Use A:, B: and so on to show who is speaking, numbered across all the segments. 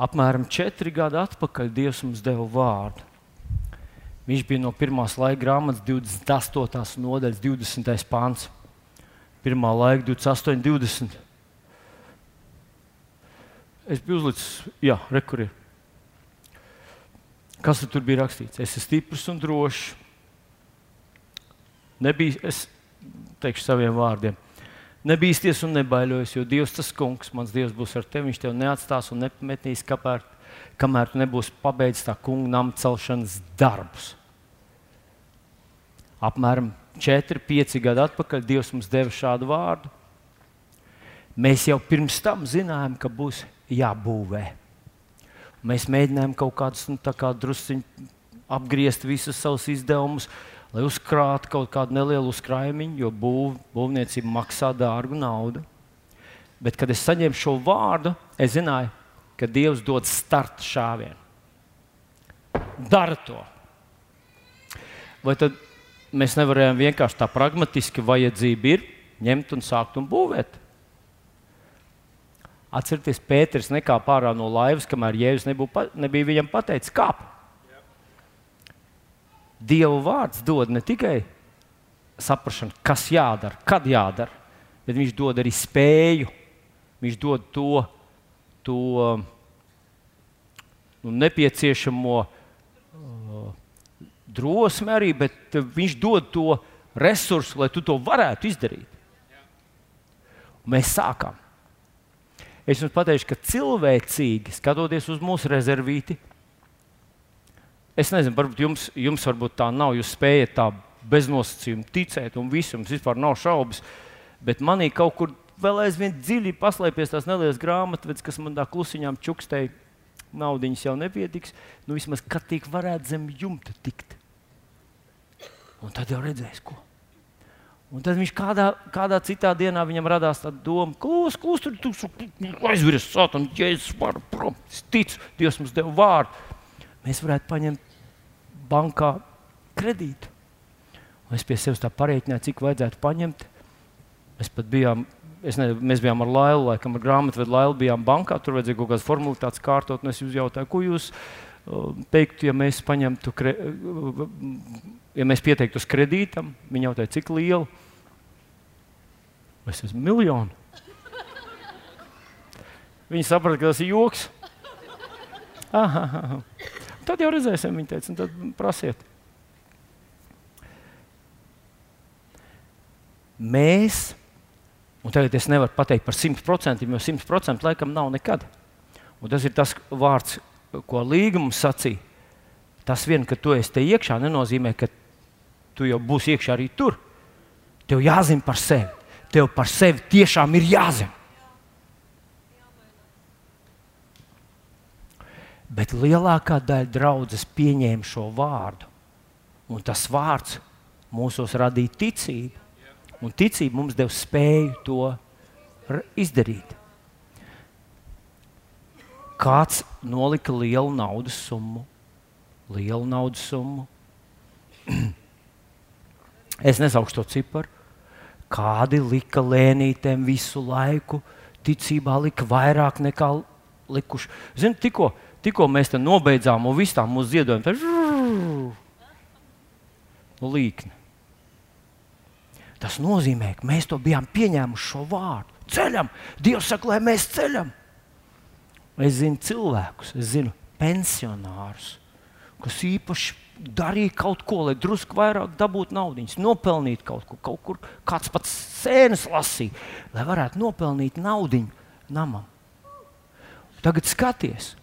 A: Apmēram četri gadi atpakaļ Dievs mums deva vārdu. Viņš bija no pirmās laika grāmatas 28. nodaļas, 20. pāns. Pirmā laika 28, 20. Es biju uzlicis, jā, rekurī. Kas tur bija rakstīts? Es esmu stiprs un drošs. Nebija, es teikšu saviem vārdiem. Nebīsties un nebaiļojies, jo Dievs tas kungs, mans Dievs būs ar tevi. Viņš tevi neatstās un nepametīs, kamēr, kamēr tu nebūsi pabeidzis tā kunga nama celšanas darbus. Apmēram 4, 5 gadi atpakaļ Dievs mums deva šādu vārdu. Mēs jau pirms tam zinājām, ka būs jābūvē. Mēs mēģinājām kaut kādus nu, kā druskuļi apgriezt visus savus izdevumus, lai uzkrātu kaut kādu nelielu uzkrājumu, jo būv, būvniecība maksā dārgu naudu. Bet, kad es saņēmu šo vārdu, es zināju, ka Dievs dod starta šāvienu. Dara to. Vai tad mēs nevarējām vienkārši tā pragmatiski, vajadzība ir ņemt un sākt un būvēt? Atcerieties, Pēters nekāpa ārā no laivas, kamēr Jēzus nebūja, nebija viņam pateicis, kāp. Dieva vārds dod ne tikai saprāšanu, kas jādara, kad jādara, bet viņš dod arī spēju. Viņš dod to, to nu, nepieciešamo uh, drosmi arī, bet viņš dod to resursu, lai tu to varētu izdarīt. Un mēs sākām. Es jums pateikšu, ka cilvēcīgi skatoties uz mūsu rezervīti, es nezinu, varbūt jums, jums varbūt tā nav. Jūs spējat tā beznosacījumi ticēt, un visam vispār nav šaubas. Bet manī kaut kur vēl aizvien dziļi paslēpjas tās nelielas grāmatvedes, kas man tā klusiņām čukstēja. Naudiņas jau nepietiks. Nu, vismaz tik varētu zem jumta tikt. Un tad jau redzēs, ko. Un tad viņš kādā, kādā citā dienā viņam radās tā doma, klūs, klūs, tur tu aizvirs sātam, jēzus var prom. Es ticu, Dievs mums deva vārdu. Mēs varētu paņemt bankā kredītu. Un es pie sevis tā pareiķināju, cik vajadzētu paņemt. Mēs pat bijām, ne, mēs bijām ar Lailu, laikam ar grāmatvedu Lailu bijām bankā, tur vajadzēja kaut kādas formulitātes kārtot, un es jūs jautāju, ko jūs uh, teiktu, ja mēs paņemtu, kre, uh, ja mēs pieteiktu uz kredītam, viņi jautāja, cik lielu. Es esmu miljonu. Viņi saprata, ka tas ir joks. Aha. Tad jau redzēsim, viņa teica, un tad prasiet. Mēs, un tagad es nevaru pateikt par 100%, jo 100% laikam nav nekad. Un tas ir tas vārds, ko līgums sacīja. Tas vien, ka tu esi te iekšā, nenozīmē, ka tu jau būsi iekšā arī tur. Tev jāzina par sevi tev par sevi tiešām ir jāzina. Bet lielākā daļa draudzes pieņēma šo vārdu. Un tas vārds mūsos radīja ticību. Un ticība mums deva spēju to izdarīt. Kāds nolika lielu naudas summu, lielu naudas summu. es nesaukšu to ciparu, Kādi lika lēnītēm visu laiku, ticībā lika vairāk nekā likuši. Zini, tikko, tikko mēs tam nobeidzām, un viss tā mūsu ziedojumi tā nu, līkni. Tas nozīmē, ka mēs to bijām pieņēmuši šo vārdu. Ceļam, Dievs saka, lai mēs ceļam. Es zinu cilvēkus, es zinu pensionārus, kas īpaši darīja kaut ko, lai drusku vairāk dabūtu naudas, nopelnīt kaut ko, kaut kur kāds pats sēnes lasīja, lai varētu nopelnīt naudu namam. Tagad skaties,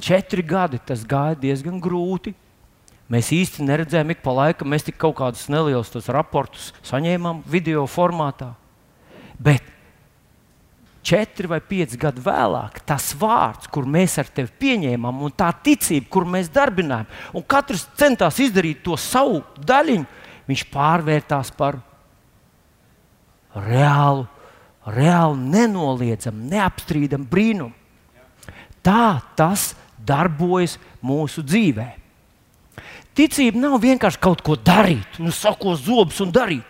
A: četri gadi tas gāja diezgan grūti. Mēs īsti neredzējām, ik pa laikam mēs tik kaut kādus nelielus raportus saņēmām video formātā. Bet četri vai pieci gadi vēlāk, tas vārds, kur mēs ar tevi pieņēmām, un tā ticība, kur mēs darbinājām, un katrs centās izdarīt to savu daļiņu, viņš pārvērtās par reālu, reāli nenoliedzamu, neapstrīdamu brīnumu. Tā tas darbojas mūsu dzīvēm. Ticība nav vienkārši kaut ko darīt, nu, sakot zobus un darīt.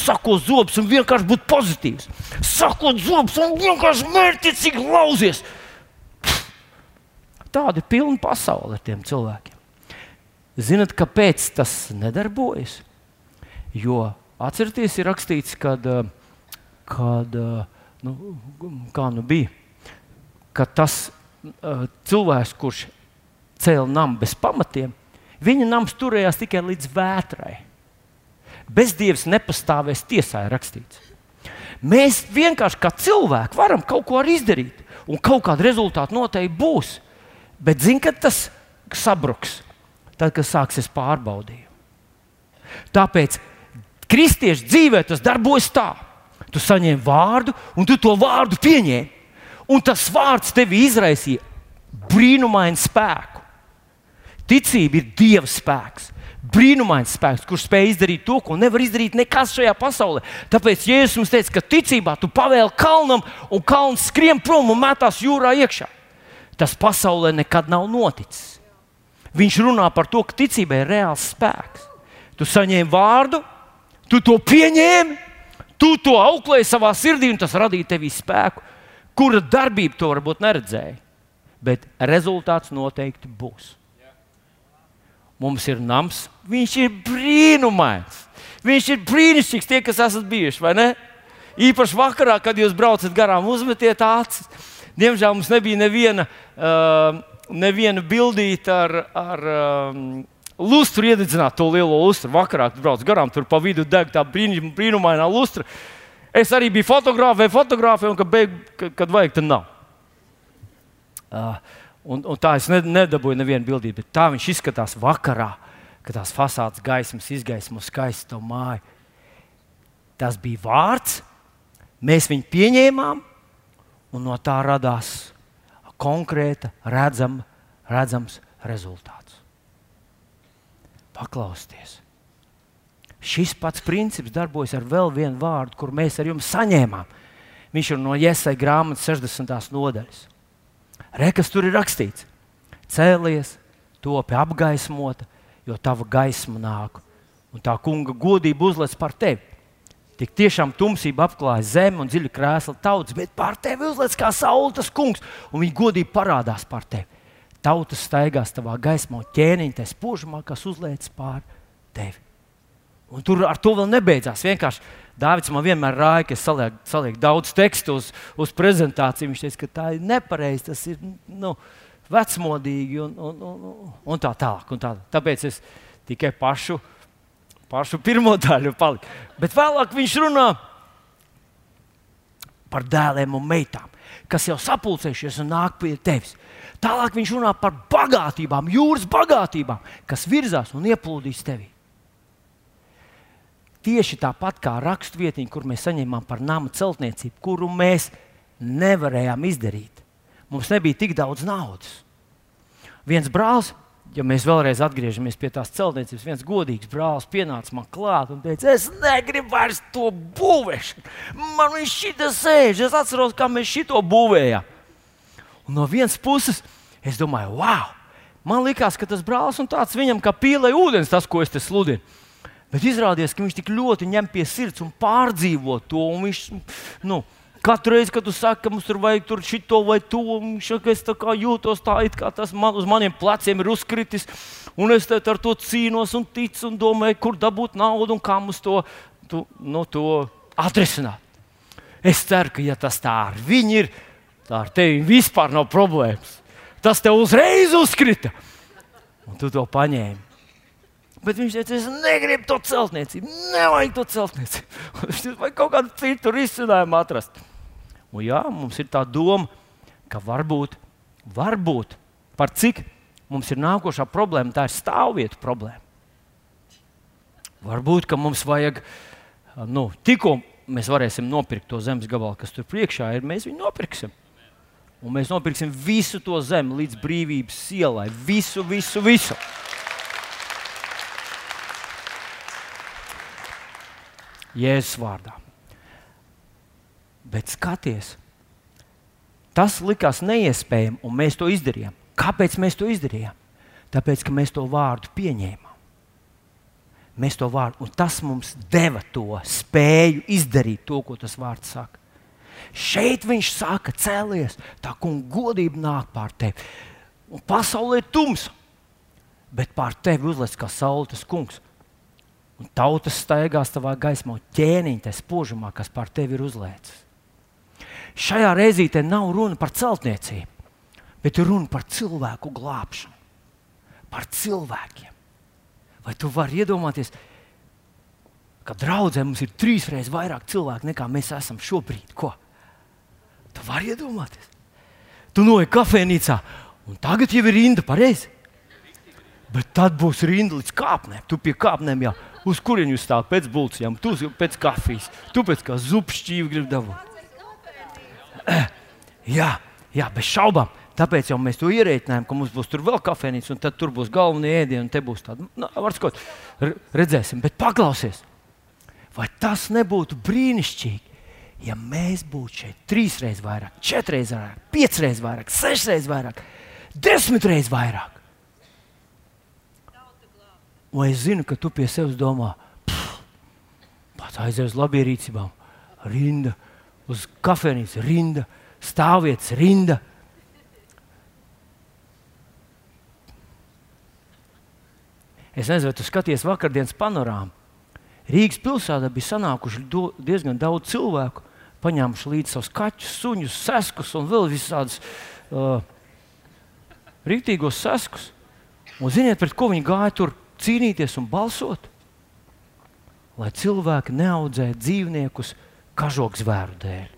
A: Sakot zobus un vienkārši būt pozitīvs. Sakot zobus un vienkārši mērķiecīgi lauzies. Tāda ir pilna pasaule ar tiem cilvēkiem. Zinat, kāpēc tas nedarbojas? Jo atcerieties, ir rakstīts, kad, kad nu, kā nu bija, ka tas cilvēks, kurš cēla namu bez pamatiem, viņa nams turējās tikai līdz vētrai. Bezdievs nepastāvēs tiesā, ir rakstīts. Mēs vienkārši kā cilvēki varam kaut ko izdarīt, un kaut kāda rezultāta noteikti būs. Bet zini, kad tas sabruks, tad, kad sāksies pārbaudījumi. Tāpēc kristiešu dzīvē tas darbojas tā. Tu saņem vārdu, un tu to vārdu pieņēmi. Un tas vārds tevi izraisīja brīnumainu spēku. Ticība ir Dieva spēks brīnumains spēks, kurš spēj izdarīt to, ko nevar izdarīt nekas šajā pasaulē. Tāpēc Jēzus mums teica, ka ticībā tu pavēli kalnam, un kalns skrien prom un metās jūrā iekšā. Tas pasaulē nekad nav noticis. Viņš runā par to, ka ticībai ir reāls spēks. Tu saņēmi vārdu, tu to pieņēmi, tu to auklēji savā sirdī, un tas radīja tevī spēku, kura darbība to varbūt neredzēja. Bet rezultāts noteikti būs. Mums ir nams, viņš ir brīnumains. Viņš ir brīnišķīgs, tie, kas esat bijuši, vai ne? Īpaši vakarā, kad jūs braucat garām, uzmetiet acis. Diemžēl mums nebija neviena, uh, neviena bildīta ar, ar um, lustru iededzināt, to lielo lustru. Vakarā, kad brauc garām, tur pa vidu deg tā brīn, brīnumainā lustra. Es arī biju fotografējis, fotografējis, un kad, beig, kad, kad vajag, tad nav. Uh, Un, un tā es nedabūju nevienu bildību, bet tā viņš izskatās vakarā, kad tās fasādes gaismas izgaismo skaistu māju. Tas bija vārds, mēs viņu pieņēmām, un no tā radās konkrēta, redzama, redzams rezultāts. Paklausieties! Šis pats princips darbojas ar vēl vienu vārdu, kur mēs ar jums saņēmām. Viņš ir no Iesai grāmatas 60. nodaļas. Rekas tur ir rakstīts: Cēlies, topi apgaismota, jo tava gaisma nāk, un tā kunga godība uzlec par tevi. Tik tiešām tumsība apklāja zemi un dziļi krēsla tautas, bet pār tevi uzlec kā saule tas kungs, un viņa godība parādās pār tevi. Tautas staigās tavā gaismā, ķēniņš tā spožumā, kas uzliec pār tevi. Un tur ar to vēl nebeidzās. Vienkārši Dārvids man vienmēr rāja, ka es salieku, salieku daudz tekstu uz, uz prezentāciju. Viņš teica, ka tā ir nepareizi, tas ir nu, vecmodīgi un, un, un, un tā tālāk. Un tā. Tāpēc es tikai pašu, pašu pirmo daļu paliku. Bet vēlāk viņš runā par dēliem un meitām, kas jau sapulcējušies un nāk pie tevis. Tālāk viņš runā par bagātībām, jūras bagātībām, kas virzās un ieplūdīs tevī. Tieši tāpat kā raksturvietiņa, kur mēs saņēmām par nama celtniecību, kuru mēs nevarējām izdarīt. Mums nebija tik daudz naudas. Viens brālis, ja mēs vēlreiz atgriežamies pie tās celtniecības, viens godīgs brālis pienāca man klāt un teica, es negribu vairs to būvēt. Man viņš šitā sēž, es atceros, kā mēs šito būvējām. Un no vienas puses, es domāju, wow! Man liekas, ka tas brālis un tāds viņam kā pīlē ūdens, tas, ko es te sludinu. Bet izrādījās, ka viņš tik ļoti ņem pie sirds un pārdzīvo to. Un viņš, nu, katru reizi, kad tu saki, ka mums tur vajag tur šito vai to, viņš es tā kā jūtos tā, it kā tas man, uz maniem pleciem ir uzkritis. Un es ar to cīnos un ticu un domāju, kur dabūt naudu un kā mums to, tu, nu, to atrisināt. Es ceru, ka ja tas tā ar viņu ir, tā ar tevi vispār nav problēmas. Tas tev uzreiz uzkrita. Un tu to paņēmi. Bet viņš teica, es negribu to celtniecību, nevajag to celtniecību. Viņš vajag kaut kādu citu risinājumu atrast. Un jā, mums ir tā doma, ka varbūt, varbūt par cik mums ir nākošā problēma, tā ir stāvvietu problēma. Varbūt, ka mums vajag, nu, tikko mēs varēsim nopirkt to zemes gabalu, kas tur priekšā ir, mēs viņu nopirksim. Un mēs nopirksim visu to zemi līdz brīvības ielai. Visu, visu, visu. Jēzus vārdā. Bet skaties, tas likās neiespējami, un mēs to izdarījām. Kāpēc mēs to izdarījām? Tāpēc, ka mēs to vārdu pieņēmām. Mēs to vārdu, un tas mums deva to spēju izdarīt to, ko tas vārds saka. Šeit viņš saka, cēlies, tā kunga godība nāk pār tevi. un pasaulē ir tumsa. Bet pār tevi uzliek kā saule tas kungs. Un tautas staigās tavā gaismā, ķēniņa, tas spožumā, kas pār tevi ir uzlēcis. Šajā reizītē nav runa par celtniecību, bet runa par cilvēku glābšanu. Par cilvēkiem. Vai tu vari iedomāties, ka draudzē mums ir trīsreiz vairāk cilvēku nekā mēs esam šobrīd? Ko? Tu vari iedomāties. Tu noej kafejnīcā, un tagad jau ir rinda pareizi. Bet tad būs rinda līdz kāpnēm. Tu pie kāpnēm jau uz kurien jūs stāvat pēc bulciņām, tu pēc kafijas, tu pēc kā zupšķīvi gribi dabūt. Jā, jā, bez šaubām. Tāpēc jau mēs to ierēķinājām, ka mums būs tur vēl kafejnīca, un tad tur būs galvenie ēdieni, un te būs tāda, nu, varskot, redzēsim, bet paklausies. Vai tas nebūtu brīnišķīgi, ja mēs būtu šeit trīsreiz vairāk, četras vairāk, piecas vairāk, sešas vairāk, desmit reizes vairāk? Vai es zinu, ka tu pie sevis domā, pats aizies uz labierīcībām, rinda, uz kafejnīcu, rinda, stāvvietas, rinda. Es nezinu, vai tu skaties vakardienas panorāmu. Rīgas pilsētā bija sanākuši do, diezgan daudz cilvēku, paņēmuši līdzi savus kaķus, suņus, seskus un vēl visādus uh, rīktīgos seskus. Un ziniet, pret ko viņi gāja tur? Cīnīties un balsot, lai cilvēki neaudzē dzīvniekus kažokzvēru dēļ.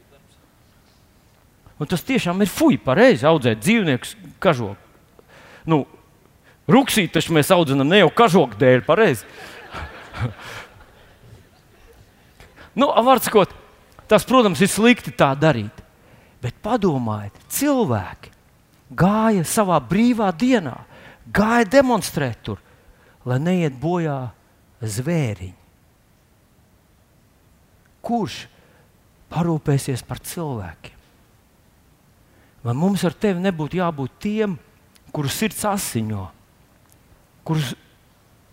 A: Un tas tiešām ir fuji, pareizi audzēt dzīvniekus kažoku. Nu, Ruksīt taču mēs audzinām ne jau kažoku dēļ, pareizi. nu, sakot, tas, protams, ir slikti tā darīt. Bet padomājiet, cilvēki gāja savā brīvā dienā, gāja demonstrēt tur, lai neiet bojā zvēriņi. Kurš parūpēsies par cilvēkiem? Vai mums ar tevi nebūtu jābūt tiem, kurus sirds asiņo, kurus,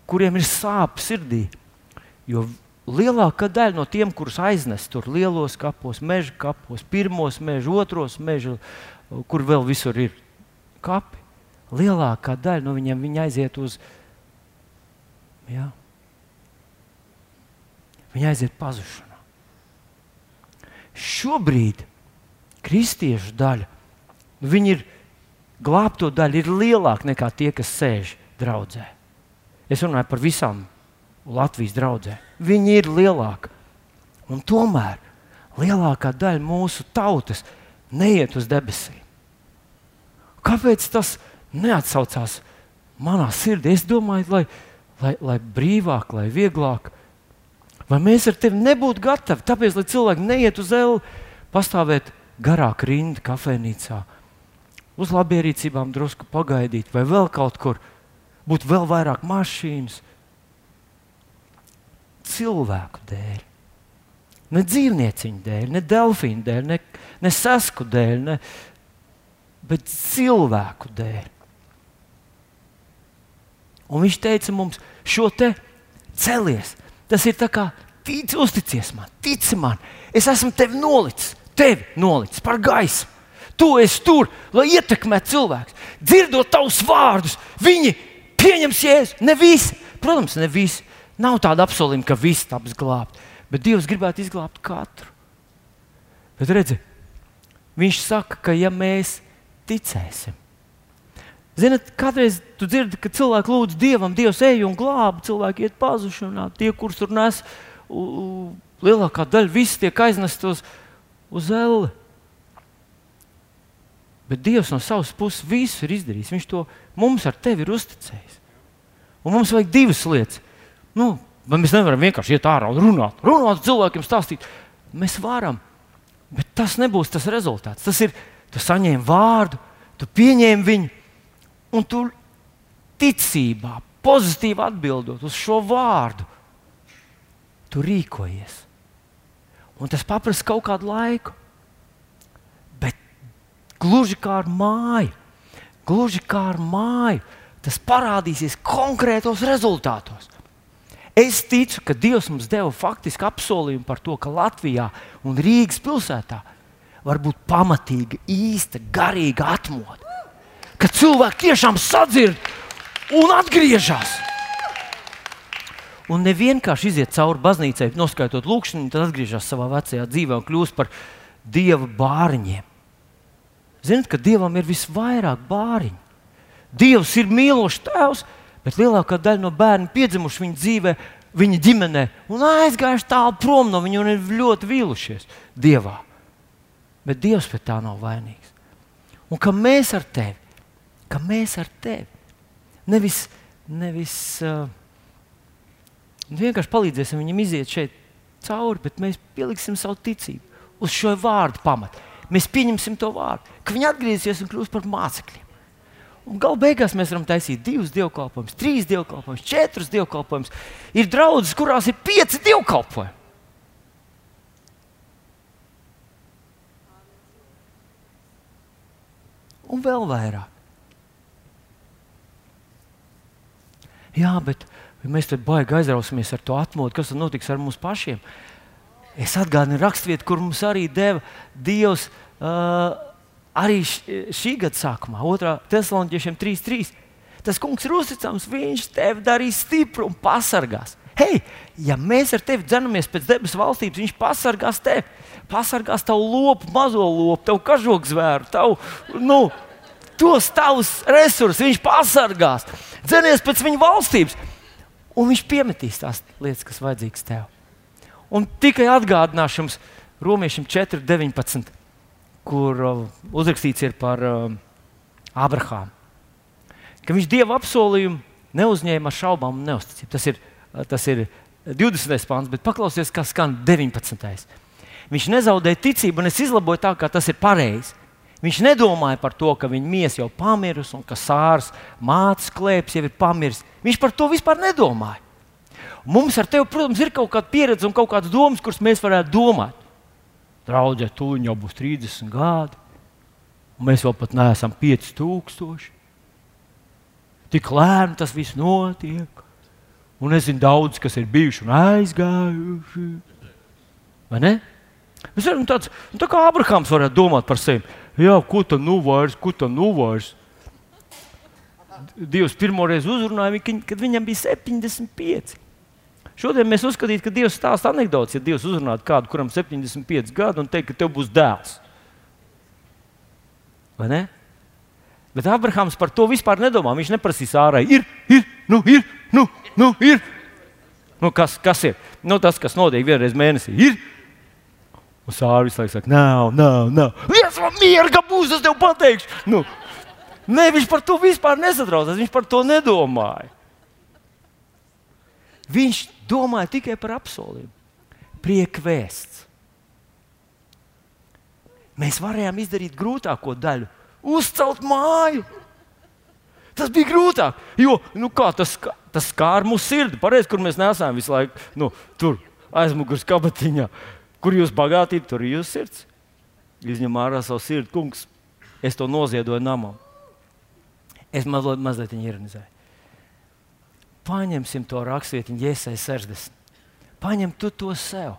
A: kuriem ir sāpes sirdī? Jo lielākā daļa no tiem, kurus aiznes tur lielos kapos, meža kapos, pirmos meža, otros meža, kur vēl visur ir kapi, lielākā daļa no viņiem viņa aiziet uz Ja? Viņa aiziet pazušanā. Šobrīd kristiešu daļa, viņi ir glābto daļa, ir lielāka nekā tie, kas sēž draudzē. Es runāju par visām Latvijas draugiem. Viņi ir lielāki. Un tomēr lielākā daļa mūsu tautas neiet uz debesīm. Kāpēc tas neatsaucās manā sirdī? Es domāju, lai lai, lai brīvāk, lai vieglāk. Vai mēs ar tevi nebūtu gatavi? Tāpēc, lai cilvēki neiet uz eļļu, pastāvēt garāk rindu kafejnīcā, uz labierīcībām drusku pagaidīt, vai vēl kaut kur būt vēl vairāk mašīnas. Cilvēku dēļ, ne dzīvnieciņu dēļ, ne delfīnu dēļ, ne, ne sasku dēļ, ne, bet cilvēku dēļ. Un viņš teica mums, šo te celies. Tas ir tā kā tic, uzticies man, tici man. Es esmu tevi nolicis, tevi nolicis par gaismu. Tu esi tur, lai ietekmētu cilvēkus. Dzirdot tavus vārdus, viņi pieņems jēzu. Ne visi, protams, ne visi. Nav tāda apsolījuma, ka visi taps glābt. Bet Dievs gribētu izglābt katru. Bet redziet, Viņš saka, ka ja mēs ticēsim, Ziniet, kādreiz tu dzirdi, ka cilvēki lūdz Dievam, Dievs, ej un glābi, cilvēki iet pazušanā. Tie, kurus tur nes, lielākā daļa visi tiek aiznest uz, uz elle. Bet Dievs no savas puses visu ir izdarījis. Viņš to mums ar tevi ir uzticējis. Un mums vajag divas lietas. Nu, mēs nevaram vienkārši iet ārā un runāt, runāt cilvēkiem, stāstīt. Mēs varam, bet tas nebūs tas rezultāts. Tas ir, tu saņēmi vārdu, tu pieņēmi viņu, un tu ticībā, pozitīvi atbildot uz šo vārdu, tu rīkojies. Un tas prasa kaut kādu laiku. Bet gluži kā ar māju, gluži kā ar māju, tas parādīsies konkrētos rezultātos. Es ticu, ka Dievs mums deva faktiski apsolījumu par to, ka Latvijā un Rīgas pilsētā var būt pamatīga, īsta, garīga atmodu ka cilvēki tiešām sadzird un atgriežas. Un ne vienkārši iziet cauri baznīcai, noskaitot lūkšanu, tad atgriežas savā vecajā dzīvē un kļūst par dieva bāriņiem. Ziniet, ka dievam ir visvairāk bāriņu. Dievs ir mīlošs tēvs, bet lielākā daļa no bērnu piedzimuši viņa dzīvē, viņa ģimenē, un aizgājuši tālu prom no viņa un ir ļoti vīlušies Dievā. Bet Dievs pie tā nav vainīgs. Un ka mēs ar tevi, ka mēs ar tevi nevis, nevis uh, vienkārši palīdzēsim viņam iziet šeit cauri, bet mēs pieliksim savu ticību uz šo vārdu pamatu. Mēs pieņemsim to vārdu, ka viņi atgriezīsies un kļūs par mācekļiem. Galu beigās mēs varam taisīt divus dievkalpojumus, trīs dievkalpojumus, četrus dievkalpojumus. Ir draudzes, kurās ir pieci dievkalpojumi. Un vēl vairāk. Jā, bet mēs tam baigi aizrausimies ar to atmodu, kas tad notiks ar mums pašiem. Es atgādinu raksturvietu, kur mums arī deva Dievs. Uh, arī šī gada sākumā, 2. Thessaloniķiešiem 3.3. Tas kungs ir uzticams, viņš tevi darīs stipru un pasargās. Hei, ja mēs ar tevi dzenamies pēc debesu valstības, viņš pasargās tevi. Pasargās tavu lopu, mazo lopu, tavu kažokzvēru, tavu, nu, tos tavus resursus. Viņš pasargās. Dzenies pēc viņa valstības, un viņš piemetīs tās lietas, kas vajadzīgas tev. Un tikai atgādināšu jums, Romiešiem 4, 19 kur uh, uzrakstīts ir par uh, Abrahāmu. Ka viņš dievu apsolījumu neuzņēma ar šaubām un neusticību. Tas ir, uh, tas ir 20. pāns, bet paklausieties, kā skan 19. Viņš nezaudēja ticību, un es izlaboju tā, kā tas ir pareizi. Viņš nedomāja par to, ka viņa miesa jau pamirusi un ka sārs mātes klēpjas jau ir pamiris. Viņš par to vispār nedomāja. Mums ar tevi, protams, ir kaut kāda pieredze un kaut kādas domas, kuras mēs varētu domāt. Draudzē, tūlīt jau būs 30 gadi, un mēs vēl pat neesam 5000. Tik lēni tas viss notiek. Un es zinu daudz, kas ir bijuši un aizgājuši. Vai ne? Mēs varam tāds, nu, tā kā Abrahams varētu domāt par sevi. Jā, ko tad nu vairs, ko tad nu vairs? Dievs pirmo reizi uzrunāja kad viņam bija 75. Šodien mēs uzskatām, ka Dievs stāsta anekdotas, ja Dievs uzrunātu kādu, kuram ir 75 gadi, un teikt, ka tev būs dēls. Vai ne? Bet Abrahams par to vispār nedomā. Viņš neprasīs ārā, ir, ir, nu, ir, nu, nu ir. Nu, kas, kas ir? Nu, tas, kas notiek vienreiz mēnesī, ir. Un sāra visu laiku saka, nav, nav, nav. Viens man mieru, ka būs, es tev pateikšu. Nu, ne, viņš par to vispār nesatraucās, viņš par to nedomāja. Viņš domāja tikai par apsolījumu. Priekvēsts. Mēs varējām izdarīt grūtāko daļu - uzcelt māju. Tas bija grūtāk, jo nu kā, tas, tas skāra mūsu sirdi. Pareizi, kur mēs nesam visu laiku nu, tur aizmugures kabatiņā. Kur jūs bagātība, tur ir jūsu sirds. Izņem ārā savu sirdi, kungs. Es to noziedoju namam. Es mazliet, mazliet ironizēju paņemsim to raksturvietu, Jēzus 60. Paņem tu to sev.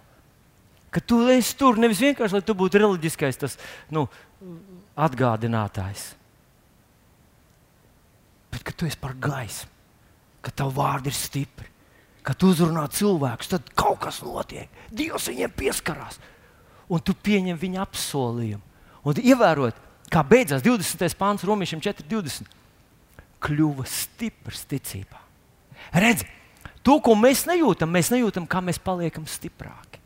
A: Ka tu esi tur nevis vienkārši, lai tu būtu reliģiskais tas, nu, atgādinātājs, bet ka tu esi par gaismu, ka tavu vārdu ir stipri, ka tu uzrunā cilvēkus, tad kaut kas notiek. Dievs viņiem pieskarās, un tu pieņem viņa apsolījumu. Un ievērot, kā beidzās 20. pāns Romiešiem 4.20. Kļuva stiprs ticībā. Redzi, to, ko mēs nejūtam, mēs nejūtam, kā mēs paliekam stiprāki.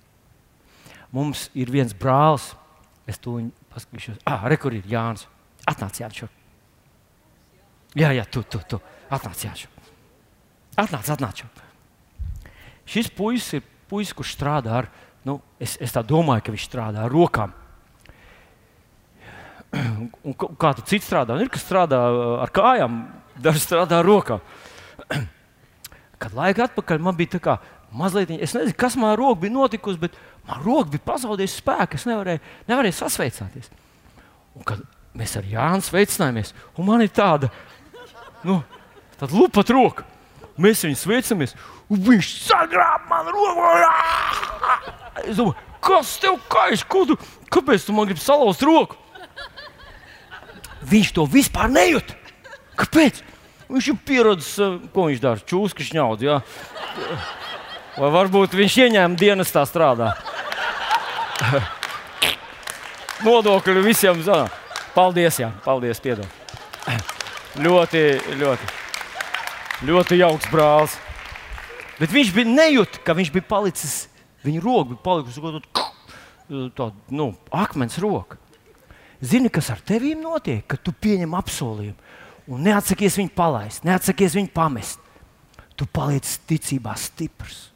A: Mums ir viens brālis, es to paskatīšos. Ah, re, kur ir Jānis. Atnāc, Jānis. Šo. Jā, jā, tu, tu, tu. Atnāc, Jānis. Atnāc, atnāc. Šo. Šis puisis ir puisis, kurš strādā ar, nu, es, es domāju, ka viņš strādā ar rokām. Un kā tu cits strādā? Ir kas strādā ar kājām, daži strādā ar rokām. kad laika atpakaļ man bija tā kā mazliet, es nezinu, kas man ar roku bija notikusi, bet man roka bija pazaudējusi spēku. Es nevarēju, nevarēju sasveicināties. Un kad mēs ar Jānu sveicinājāmies, un man ir tāda, nu, tāda lupa roka. Mēs viņu sveicamies, un viņš sagrāb man roku. Es domāju, kas tev kaiš? Ko tu, kāpēc tu man gribi salauzt roku? Viņš to vispār nejūt. Kāpēc? Viņš ir pieredzējis, eh, ko viņš dara. Čūska šņaudz. Ja? Vai varbūt viņš ieņēma dienestā strādā. Nodokļi visiem zina. Paldies, jā, paldies, piedod. Ļoti, ļoti, ļoti jauks brālis. Bet viņš bija nejūta, ka viņš bija palicis, viņa roka bija palikusi tāda nu, akmens roka. Zini, kas ar tevi notiek, kad tu pieņem apsolījumu un neatsakies viņu palaist, neatsakies viņu pamest. Tu paliec ticībā stiprs.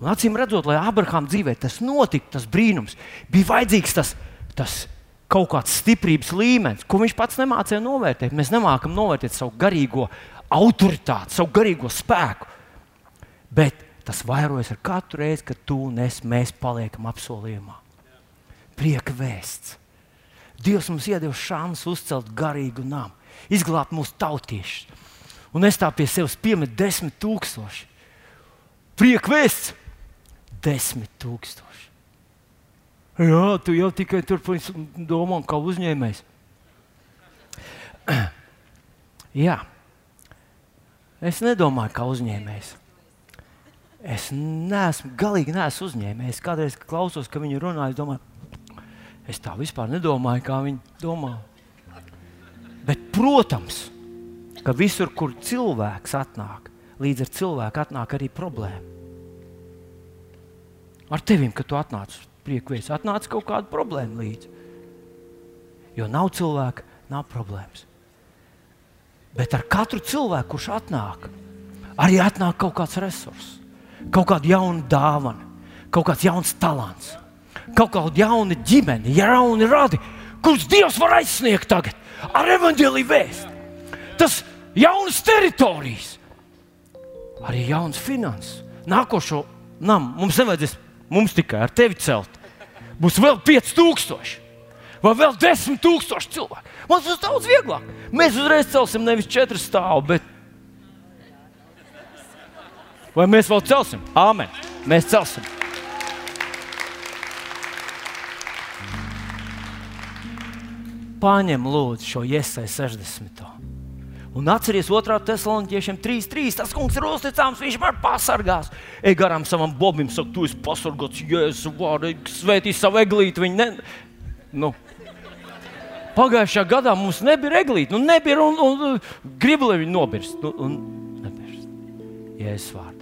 A: Un acīm redzot, lai Abrahāma dzīvē tas notika, tas brīnums, bija vajadzīgs tas, tas kaut kāds stiprības līmenis, ko viņš pats nemācīja novērtēt. Mēs nemākam novērtēt savu garīgo autoritāti, savu garīgo spēku. Bet tas vairojas ar katru reizi, kad tu un es paliekam apsolījumā. Prieka vēsts. Dievs mums iedevis šansu uzcelt garīgu namu, izglābt mūsu tautiešus. Un es tā pie sevis piemetu desmit tūkstoši. Prieka vēsts desmit tūkstoši. Jā, tu jau tikai turpini domāt, kā uzņēmējs. Jā, es nedomāju, kā uzņēmējs. Es neesmu galīgi neesmu uzņēmējs. Kādreiz klausos, ka viņi runā, es domāju, Es tā vispār nedomāju, kā viņi domā. Bet, protams, ka visur, kur cilvēks atnāk, līdz ar cilvēku atnāk arī problēma. Ar tevi, kad tu atnāc uz priekšvēs, atnāca kaut kāda problēma līdzi. Jo nav cilvēka, nav problēmas. Bet ar katru cilvēku, kurš atnāk, arī atnāk kaut kāds resurss, kaut kāda jauna dāvana, kaut kāds jauns talants kaut kāda jauna ģimene, jauni radi, kurus Dievs var aizsniegt tagad ar evaņģēlīju vēstu. Tas jaunas teritorijas, arī jauns finanses. Nākošo namu mums nevajadzēs mums tikai ar tevi celt. Būs vēl 5000 vai vēl 10,000 cilvēku. Mums būs daudz vieglāk. Mēs uzreiz celsim nevis 4 stāvu, bet. Vai mēs vēl celsim? Āmen! Mēs celsim! paņem lūdzu šo iesai 60. Un atcerieties, otrā tesloniķiešiem 3.3. Tas kungs ir uzticams, viņš var pasargāt. Ej garām savam bobim, saka, tu esi pasargāts, jēzu vārdu, svētī savu eglīti. Viņi ne... nu. Pagājušajā gadā mums nebija eglīti, nu nebija un, un, un gribu, lai viņi nobirst. Nu, un nebirst. Jēzus vārdā.